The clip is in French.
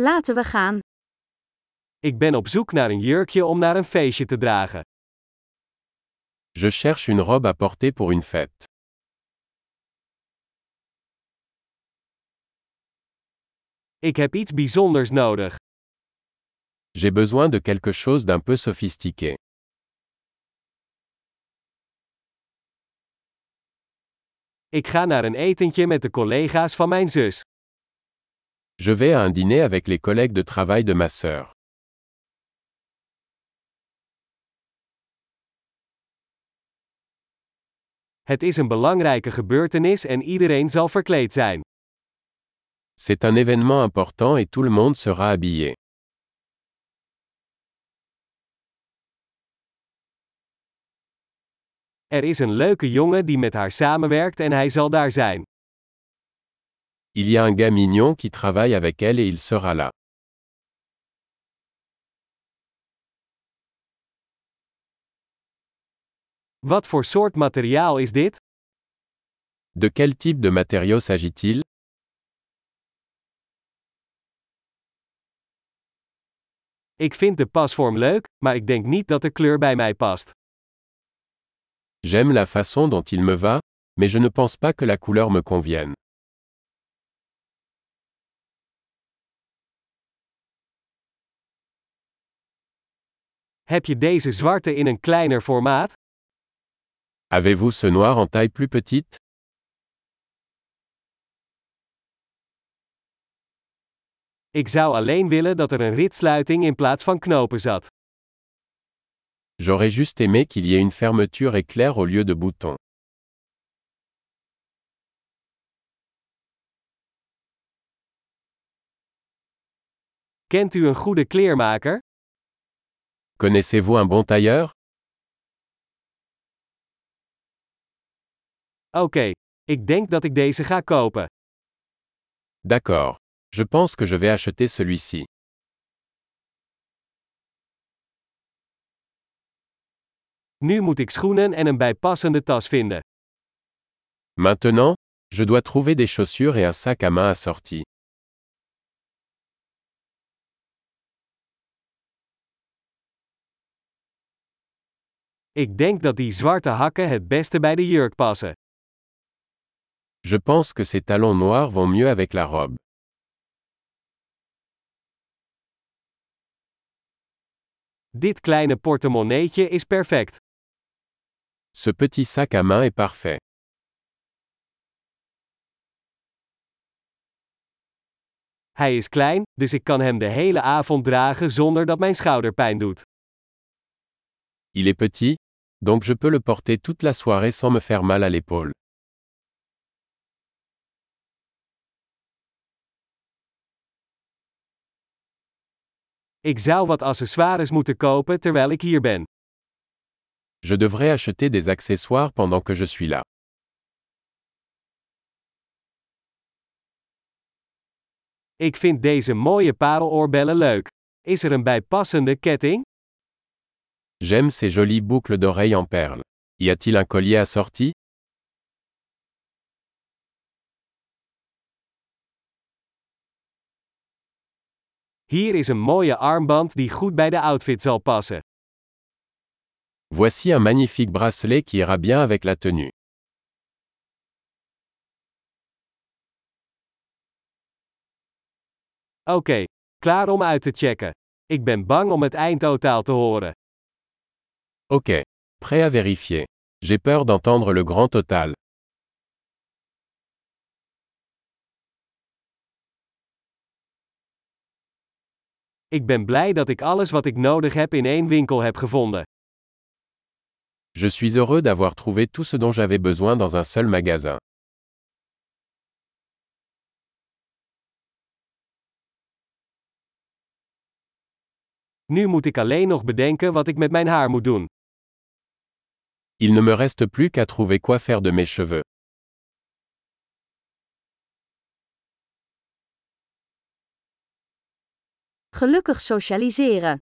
Laten we gaan. Ik ben op zoek naar een jurkje om naar een feestje te dragen. Je cherche une robe à porter pour une fête. Ik heb iets bijzonders nodig. J'ai besoin de quelque chose d'un peu sophistiqué. Ik ga naar een etentje met de collega's van mijn zus. Je vais à un dîner avec les collègues de travail de ma sœur. Het is een belangrijke gebeurtenis en iedereen zal verkleed zijn. C'est un événement important et tout le monde sera habillé. Er is een leuke jongen die met haar samenwerkt en hij zal daar zijn. Il y a un gars mignon qui travaille avec elle et il sera là. Wat voor soort materiaal is dit? De quel type de matériau s'agit-il? Ik vind de pasvorm leuk, maar ik denk niet dat de kleur bij mij past. J'aime la façon dont il me va, mais je ne pense pas que la couleur me convienne. Heb je deze zwarte in een kleiner formaat? Avez-vous ce noir en taille plus petite Ik zou alleen willen dat er een ritsluiting in plaats van knopen zat. J'aurais juste aimé qu'il y ait une fermeture éclair au lieu de boutons. Kent u een goede kleermaker? Connaissez-vous un bon tailleur? Oké, ik denk dat ik deze ga kopen. D'accord. Je pense que je vais acheter celui-ci. Nu moet ik schoenen en een bijpassende tas vinden. Maintenant, je dois trouver des chaussures et un sac à main assorti. Ik denk dat die zwarte hakken het beste bij de jurk passen. Je pense que ces talons noirs vont mieux avec la robe. Dit kleine portemonneetje is perfect. Ce petit sac à main est parfait. Hij is klein, dus ik kan hem de hele avond dragen zonder dat mijn schouder pijn doet. Il est petit, donc je peux le porter toute la soirée sans me faire mal à l'épaule. Ik zou wat accessoires moeten kopen terwijl ik hier ben. Je devrais acheter des accessoires pendant que je suis là. Ik vind deze mooie pareloorbellen leuk. Is er een bijpassende ketting? J'aime ces jolies boucles d'oreilles en perles. Y a-t-il un collier assorti? Hier is een mooie armband die goed bij de outfit zal passen. Voici un magnifique bracelet qui ira bien avec la tenue. Oké, klaar om uit te checken. Ik ben bang om het eindtotaal te horen. Ok. Prêt à vérifier. J'ai peur d'entendre le grand total. Ik ben blij dat ik alles wat ik nodig heb in één winkel heb gevonden. Je suis heureux d'avoir trouvé tout ce dont j'avais besoin dans un seul magasin. Nu moet ik alleen nog bedenken wat ik met mijn haar moet doen. Il ne me reste plus qu'à trouver quoi faire de mes cheveux. Gelukkig socialiseren.